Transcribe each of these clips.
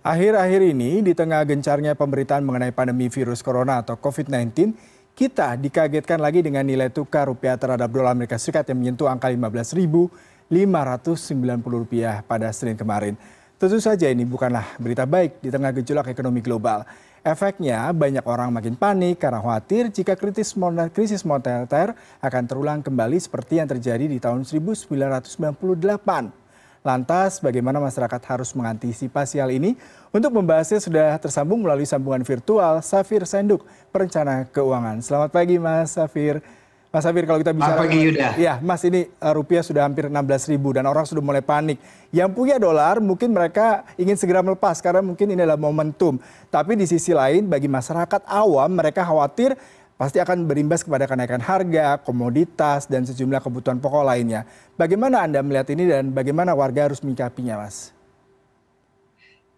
Akhir-akhir ini, di tengah gencarnya pemberitaan mengenai pandemi virus corona atau COVID-19, kita dikagetkan lagi dengan nilai tukar rupiah terhadap dolar Amerika Serikat yang menyentuh angka 15.590 rupiah pada Senin kemarin. Tentu saja ini bukanlah berita baik di tengah gejolak ekonomi global. Efeknya banyak orang makin panik karena khawatir jika krisis krisis moneter akan terulang kembali seperti yang terjadi di tahun 1998. Lantas, bagaimana masyarakat harus mengantisipasi hal ini? Untuk membahasnya sudah tersambung melalui sambungan virtual Safir Senduk, perencana keuangan. Selamat pagi Mas Safir. Mas Safir, kalau kita bicara... Pagi Yuda. Ya, Mas ini uh, rupiah sudah hampir 16 ribu dan orang sudah mulai panik. Yang punya dolar mungkin mereka ingin segera melepas karena mungkin ini adalah momentum. Tapi di sisi lain bagi masyarakat awam mereka khawatir pasti akan berimbas kepada kenaikan harga, komoditas, dan sejumlah kebutuhan pokok lainnya. Bagaimana Anda melihat ini dan bagaimana warga harus menyikapinya, Mas?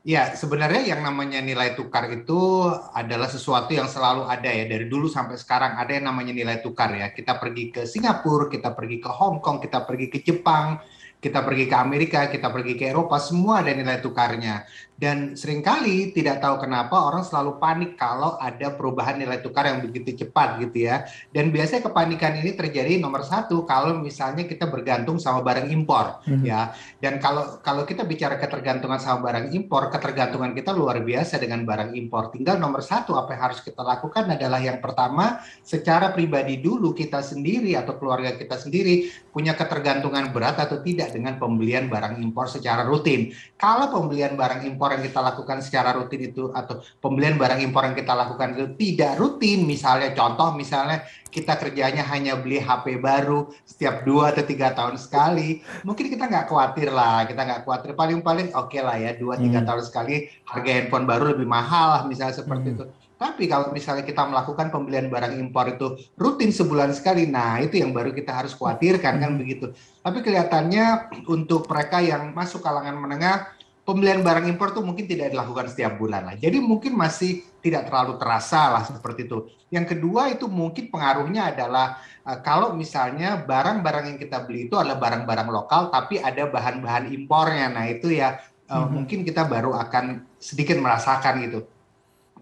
Ya, sebenarnya yang namanya nilai tukar itu adalah sesuatu yang selalu ada ya. Dari dulu sampai sekarang ada yang namanya nilai tukar ya. Kita pergi ke Singapura, kita pergi ke Hong Kong, kita pergi ke Jepang, kita pergi ke Amerika, kita pergi ke Eropa, semua ada nilai tukarnya. Dan sering kali tidak tahu kenapa orang selalu panik kalau ada perubahan nilai tukar yang begitu cepat gitu ya. Dan biasanya kepanikan ini terjadi nomor satu kalau misalnya kita bergantung sama barang impor hmm. ya. Dan kalau kalau kita bicara ketergantungan sama barang impor, ketergantungan kita luar biasa dengan barang impor. Tinggal nomor satu apa yang harus kita lakukan adalah yang pertama secara pribadi dulu kita sendiri atau keluarga kita sendiri punya ketergantungan berat atau tidak dengan pembelian barang impor secara rutin. Kalau pembelian barang impor yang kita lakukan secara rutin itu atau pembelian barang impor yang kita lakukan itu tidak rutin misalnya contoh misalnya kita kerjanya hanya beli HP baru setiap dua atau tiga tahun sekali mungkin kita nggak khawatir lah kita nggak khawatir paling-paling oke okay lah ya dua tiga hmm. tahun sekali harga handphone baru lebih mahal lah misalnya seperti hmm. itu tapi kalau misalnya kita melakukan pembelian barang impor itu rutin sebulan sekali, nah itu yang baru kita harus khawatirkan kan hmm. begitu. Tapi kelihatannya untuk mereka yang masuk kalangan menengah, pembelian barang impor tuh mungkin tidak dilakukan setiap bulan lah. Jadi mungkin masih tidak terlalu terasa lah seperti itu. Yang kedua itu mungkin pengaruhnya adalah uh, kalau misalnya barang-barang yang kita beli itu adalah barang-barang lokal tapi ada bahan-bahan impornya. Nah, itu ya uh, hmm. mungkin kita baru akan sedikit merasakan gitu.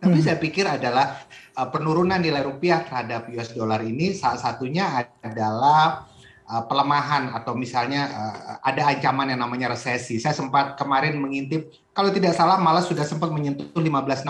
Tapi hmm. saya pikir adalah uh, penurunan nilai rupiah terhadap US dollar ini salah satunya adalah uh, pelemahan atau misalnya uh, ada ancaman yang namanya resesi. Saya sempat kemarin mengintip kalau tidak salah malah sudah sempat menyentuh 15.600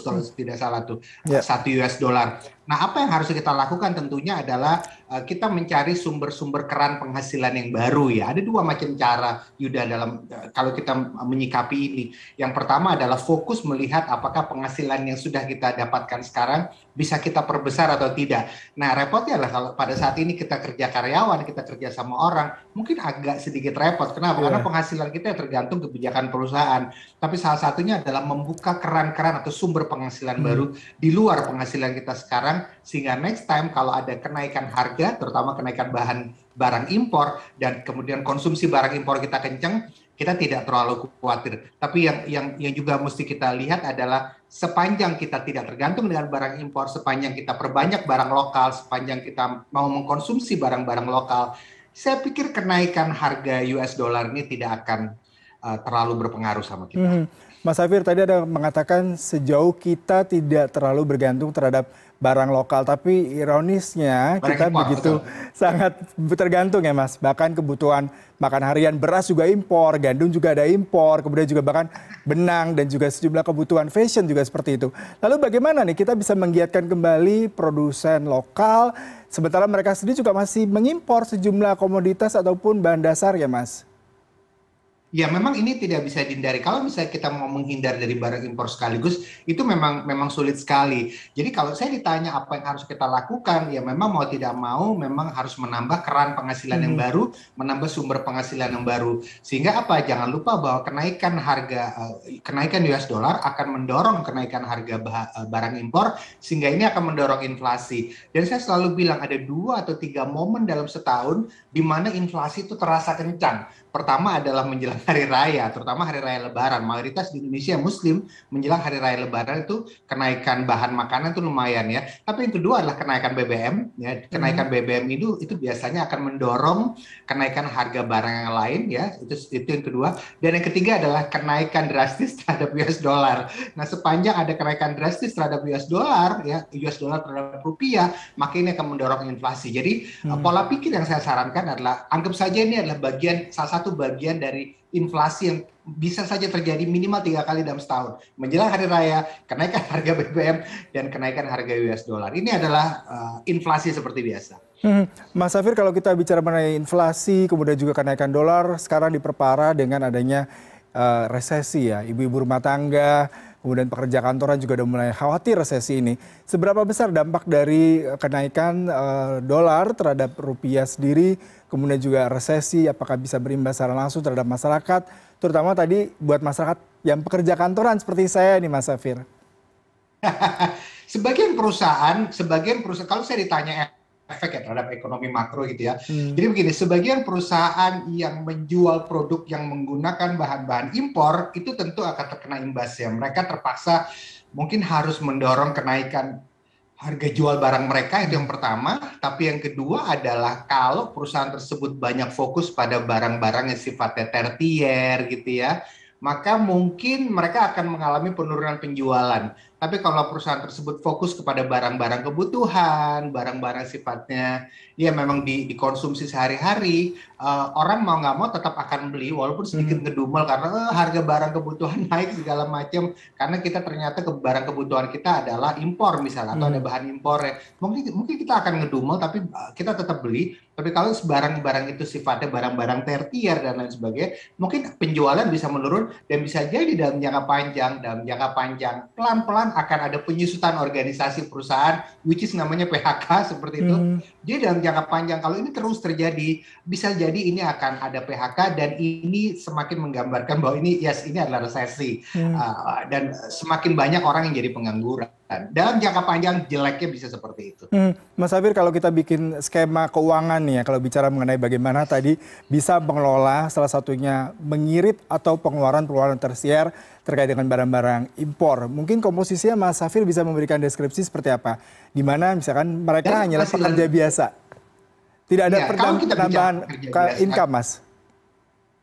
kalau hmm. tidak salah tuh yeah. satu US dollar. Nah, apa yang harus kita lakukan tentunya adalah uh, kita mencari sumber-sumber keran penghasilan yang baru ya. Ada dua macam cara Yuda dalam uh, kalau kita menyikapi ini. Yang pertama adalah fokus melihat apakah penghasilan yang sudah kita dapatkan sekarang bisa kita perbesar atau tidak. Nah, repotnya adalah kalau pada saat ini kita kerja karyawan, kita kerja sama orang, mungkin agak sedikit repot. Kenapa? Yeah. Karena penghasilan kita tergantung kebijakan perusahaan tapi salah satunya adalah membuka keran-keran atau sumber penghasilan hmm. baru di luar penghasilan kita sekarang sehingga next time kalau ada kenaikan harga terutama kenaikan bahan barang impor dan kemudian konsumsi barang impor kita kencang kita tidak terlalu khawatir. Tapi yang yang yang juga mesti kita lihat adalah sepanjang kita tidak tergantung dengan barang impor, sepanjang kita perbanyak barang lokal, sepanjang kita mau mengkonsumsi barang-barang lokal, saya pikir kenaikan harga US dollar ini tidak akan uh, terlalu berpengaruh sama kita. Hmm. Mas Safir tadi ada mengatakan sejauh kita tidak terlalu bergantung terhadap barang lokal, tapi ironisnya barang kita impor, begitu betul. sangat tergantung ya Mas. Bahkan kebutuhan makan harian beras juga impor, gandum juga ada impor, kemudian juga bahkan benang dan juga sejumlah kebutuhan fashion juga seperti itu. Lalu bagaimana nih kita bisa menggiatkan kembali produsen lokal sementara mereka sendiri juga masih mengimpor sejumlah komoditas ataupun bahan dasar ya Mas? Ya memang ini tidak bisa dihindari. Kalau misalnya kita mau menghindar dari barang impor sekaligus, itu memang memang sulit sekali. Jadi kalau saya ditanya apa yang harus kita lakukan, ya memang mau tidak mau, memang harus menambah keran penghasilan hmm. yang baru, menambah sumber penghasilan yang baru. Sehingga apa? Jangan lupa bahwa kenaikan harga, eh, kenaikan US dollar akan mendorong kenaikan harga eh, barang impor, sehingga ini akan mendorong inflasi. Dan saya selalu bilang ada dua atau tiga momen dalam setahun di mana inflasi itu terasa kencang. Pertama adalah menjelang hari raya, terutama hari raya Lebaran. Mayoritas di Indonesia Muslim menjelang hari raya Lebaran itu kenaikan bahan makanan itu lumayan ya. Tapi yang kedua adalah kenaikan BBM. Ya, kenaikan hmm. BBM itu itu biasanya akan mendorong kenaikan harga barang yang lain ya. Itu itu yang kedua. Dan yang ketiga adalah kenaikan drastis terhadap US dollar. Nah sepanjang ada kenaikan drastis terhadap US dollar ya, US dollar terhadap rupiah, maka ini akan mendorong inflasi. Jadi hmm. pola pikir yang saya sarankan adalah anggap saja ini adalah bagian salah satu bagian dari inflasi yang bisa saja terjadi minimal tiga kali dalam setahun menjelang hari raya kenaikan harga BBM dan kenaikan harga US dollar ini adalah uh, inflasi seperti biasa. Hmm. Mas Safir kalau kita bicara mengenai inflasi kemudian juga kenaikan dolar sekarang diperparah dengan adanya uh, resesi ya ibu-ibu rumah tangga kemudian pekerja kantoran juga sudah mulai khawatir resesi ini. Seberapa besar dampak dari eh, kenaikan uh, dolar terhadap rupiah sendiri, kemudian juga resesi, apakah bisa berimbas secara langsung terhadap masyarakat, terutama tadi buat masyarakat yang pekerja kantoran seperti saya nih Mas Safir? sebagian perusahaan, sebagian perusahaan, kalau saya ditanya efek ya terhadap ekonomi makro gitu ya. Hmm. Jadi begini, sebagian perusahaan yang menjual produk yang menggunakan bahan-bahan impor itu tentu akan terkena imbasnya. Mereka terpaksa mungkin harus mendorong kenaikan harga jual barang mereka itu yang pertama, tapi yang kedua adalah kalau perusahaan tersebut banyak fokus pada barang-barang yang sifatnya tertier gitu ya, maka mungkin mereka akan mengalami penurunan penjualan. Tapi kalau perusahaan tersebut fokus kepada barang-barang kebutuhan, barang-barang sifatnya ya memang di, dikonsumsi sehari-hari, uh, orang mau nggak mau tetap akan beli walaupun sedikit hmm. ngedumel karena uh, harga barang kebutuhan naik segala macam karena kita ternyata ke barang kebutuhan kita adalah impor misalnya atau ada hmm. bahan impor ya. Mungkin mungkin kita akan ngedumel tapi eh, kita tetap beli. Tapi kalau barang-barang itu sifatnya barang-barang tertier dan lain sebagainya, mungkin penjualan bisa menurun dan bisa jadi dalam jangka panjang, dalam jangka panjang pelan-pelan akan ada penyusutan organisasi perusahaan, which is namanya PHK seperti itu. Hmm. Jadi dalam jangka panjang kalau ini terus terjadi, bisa jadi ini akan ada PHK dan ini semakin menggambarkan bahwa ini yes ini adalah resesi hmm. uh, dan semakin banyak orang yang jadi pengangguran. Dalam jangka panjang jeleknya bisa seperti itu. Hmm. Mas Afir kalau kita bikin skema keuangan nih ya, kalau bicara mengenai bagaimana tadi bisa mengelola salah satunya mengirit atau pengeluaran-pengeluaran tersier terkait dengan barang-barang impor. Mungkin komposisinya Mas Safir bisa memberikan deskripsi seperti apa? Di mana misalkan mereka ya, hanyalah pekerja biasa. Tidak ada ya, penambahan income, Mas.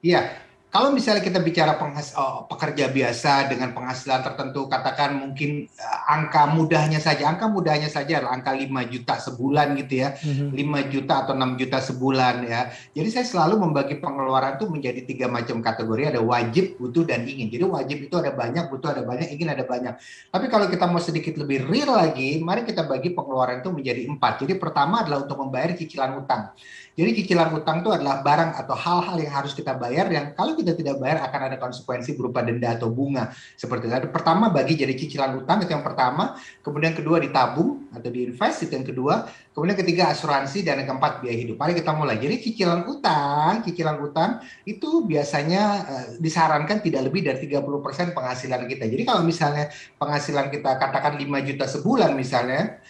Iya, kalau misalnya kita bicara penghas, oh, pekerja biasa dengan penghasilan tertentu, katakan mungkin uh, angka mudahnya saja, angka mudahnya saja adalah angka 5 juta sebulan gitu ya, mm-hmm. 5 juta atau 6 juta sebulan ya. Jadi saya selalu membagi pengeluaran itu menjadi tiga macam kategori, ada wajib, butuh, dan ingin. Jadi wajib itu ada banyak, butuh ada banyak, ingin ada banyak. Tapi kalau kita mau sedikit lebih real lagi, mari kita bagi pengeluaran itu menjadi empat. Jadi pertama adalah untuk membayar cicilan utang. Jadi cicilan utang itu adalah barang atau hal-hal yang harus kita bayar yang kalau kita tidak bayar akan ada konsekuensi berupa denda atau bunga. Seperti itu. Pertama bagi jadi cicilan utang itu yang pertama, kemudian kedua ditabung atau diinvest itu yang kedua, kemudian ketiga asuransi dan yang keempat biaya hidup. Mari kita mulai. Jadi cicilan utang, cicilan utang itu biasanya uh, disarankan tidak lebih dari 30% penghasilan kita. Jadi kalau misalnya penghasilan kita katakan 5 juta sebulan misalnya,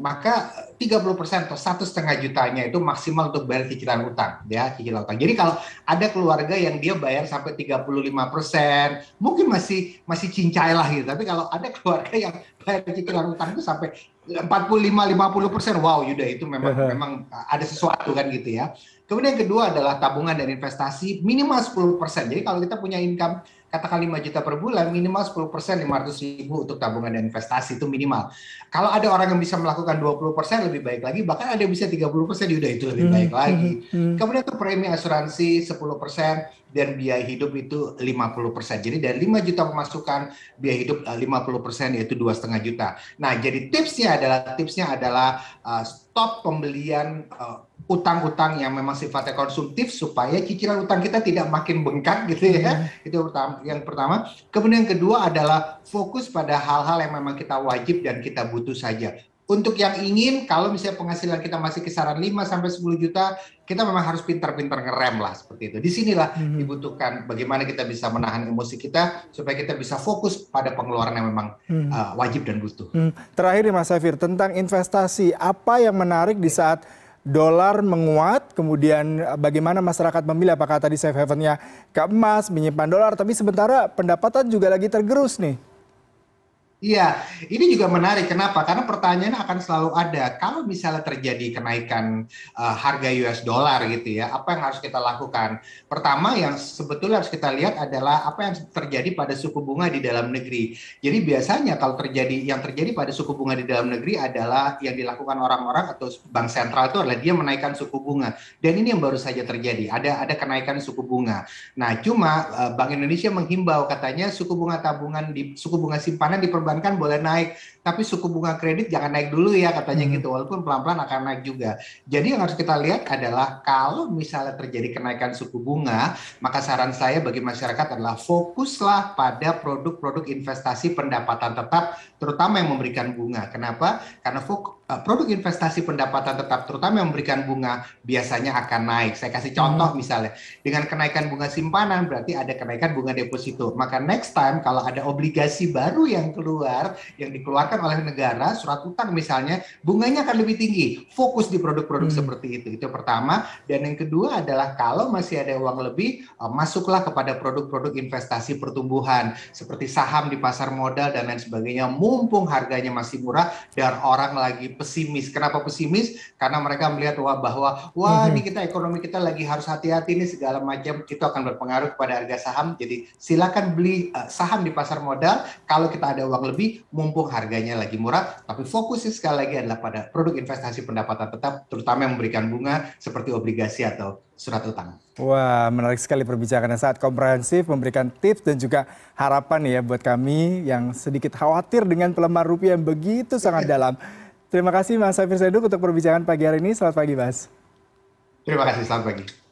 maka 30% atau satu setengah jutanya itu maksimal untuk bayar cicilan utang ya cicilan utang. Jadi kalau ada keluarga yang dia bayar sampai 35%, mungkin masih masih cincai lah gitu. Tapi kalau ada keluarga yang bayar cicilan utang itu sampai 45 50%, wow Yuda itu memang memang ada sesuatu kan gitu ya. Kemudian yang kedua adalah tabungan dan investasi minimal 10%. Jadi kalau kita punya income katakan 5 juta per bulan, minimal 10 persen 500 ribu untuk tabungan dan investasi itu minimal. Kalau ada orang yang bisa melakukan 20 persen lebih baik lagi, bahkan ada yang bisa 30 persen, udah itu lebih hmm, baik hmm, lagi. Hmm. Kemudian itu premi asuransi 10 persen dan biaya hidup itu 50 persen. Jadi dari 5 juta pemasukan, biaya hidup 50 eh, persen yaitu dua setengah juta. Nah jadi tipsnya adalah tipsnya adalah uh, stop pembelian uh, utang-utang yang memang sifatnya konsumtif supaya cicilan utang kita tidak makin bengkak gitu ya. Hmm. Itu yang pertama. Kemudian yang kedua adalah fokus pada hal-hal yang memang kita wajib dan kita butuh saja. Untuk yang ingin kalau misalnya penghasilan kita masih kisaran 5 sampai 10 juta, kita memang harus pintar-pintar ngerem lah seperti itu. Di sinilah hmm. dibutuhkan bagaimana kita bisa menahan emosi kita supaya kita bisa fokus pada pengeluaran yang memang hmm. uh, wajib dan butuh. Hmm. Terakhir nih Mas Safir tentang investasi, apa yang menarik di saat dolar menguat, kemudian bagaimana masyarakat memilih apakah tadi safe havennya ke emas, menyimpan dolar, tapi sementara pendapatan juga lagi tergerus nih. Iya, ini juga menarik. Kenapa? Karena pertanyaannya akan selalu ada. Kalau misalnya terjadi kenaikan uh, harga US dollar gitu ya, apa yang harus kita lakukan? Pertama yang sebetulnya harus kita lihat adalah apa yang terjadi pada suku bunga di dalam negeri. Jadi biasanya kalau terjadi yang terjadi pada suku bunga di dalam negeri adalah yang dilakukan orang-orang atau bank sentral itu adalah dia menaikkan suku bunga. Dan ini yang baru saja terjadi. Ada ada kenaikan suku bunga. Nah, cuma uh, Bank Indonesia menghimbau katanya suku bunga tabungan di suku bunga simpanan di boleh naik, tapi suku bunga kredit jangan naik dulu ya katanya hmm. gitu, walaupun pelan-pelan akan naik juga. Jadi yang harus kita lihat adalah kalau misalnya terjadi kenaikan suku bunga, maka saran saya bagi masyarakat adalah fokuslah pada produk-produk investasi pendapatan tetap, terutama yang memberikan bunga. Kenapa? Karena eh, produk investasi pendapatan tetap, terutama yang memberikan bunga, biasanya akan naik. Saya kasih contoh hmm. misalnya, dengan kenaikan bunga simpanan berarti ada kenaikan bunga deposito. Maka next time kalau ada obligasi baru yang keluar yang dikeluarkan oleh negara surat utang misalnya bunganya akan lebih tinggi fokus di produk-produk hmm. seperti itu itu pertama dan yang kedua adalah kalau masih ada uang lebih uh, masuklah kepada produk-produk investasi pertumbuhan seperti saham di pasar modal dan lain sebagainya mumpung harganya masih murah dan orang lagi pesimis kenapa pesimis karena mereka melihat wah bahwa wah hmm. ini kita ekonomi kita lagi harus hati-hati nih segala macam itu akan berpengaruh kepada harga saham jadi silakan beli uh, saham di pasar modal kalau kita ada uang lebih mumpung harganya lagi murah tapi fokusnya sekali lagi adalah pada produk investasi pendapatan tetap terutama yang memberikan bunga seperti obligasi atau surat utang. Wah, menarik sekali perbincangan yang sangat komprehensif, memberikan tips dan juga harapan ya buat kami yang sedikit khawatir dengan pelemahan rupiah yang begitu sangat dalam. Terima kasih Mas Safir Seduk untuk perbincangan pagi hari ini. Selamat pagi, Mas. Terima kasih, selamat pagi.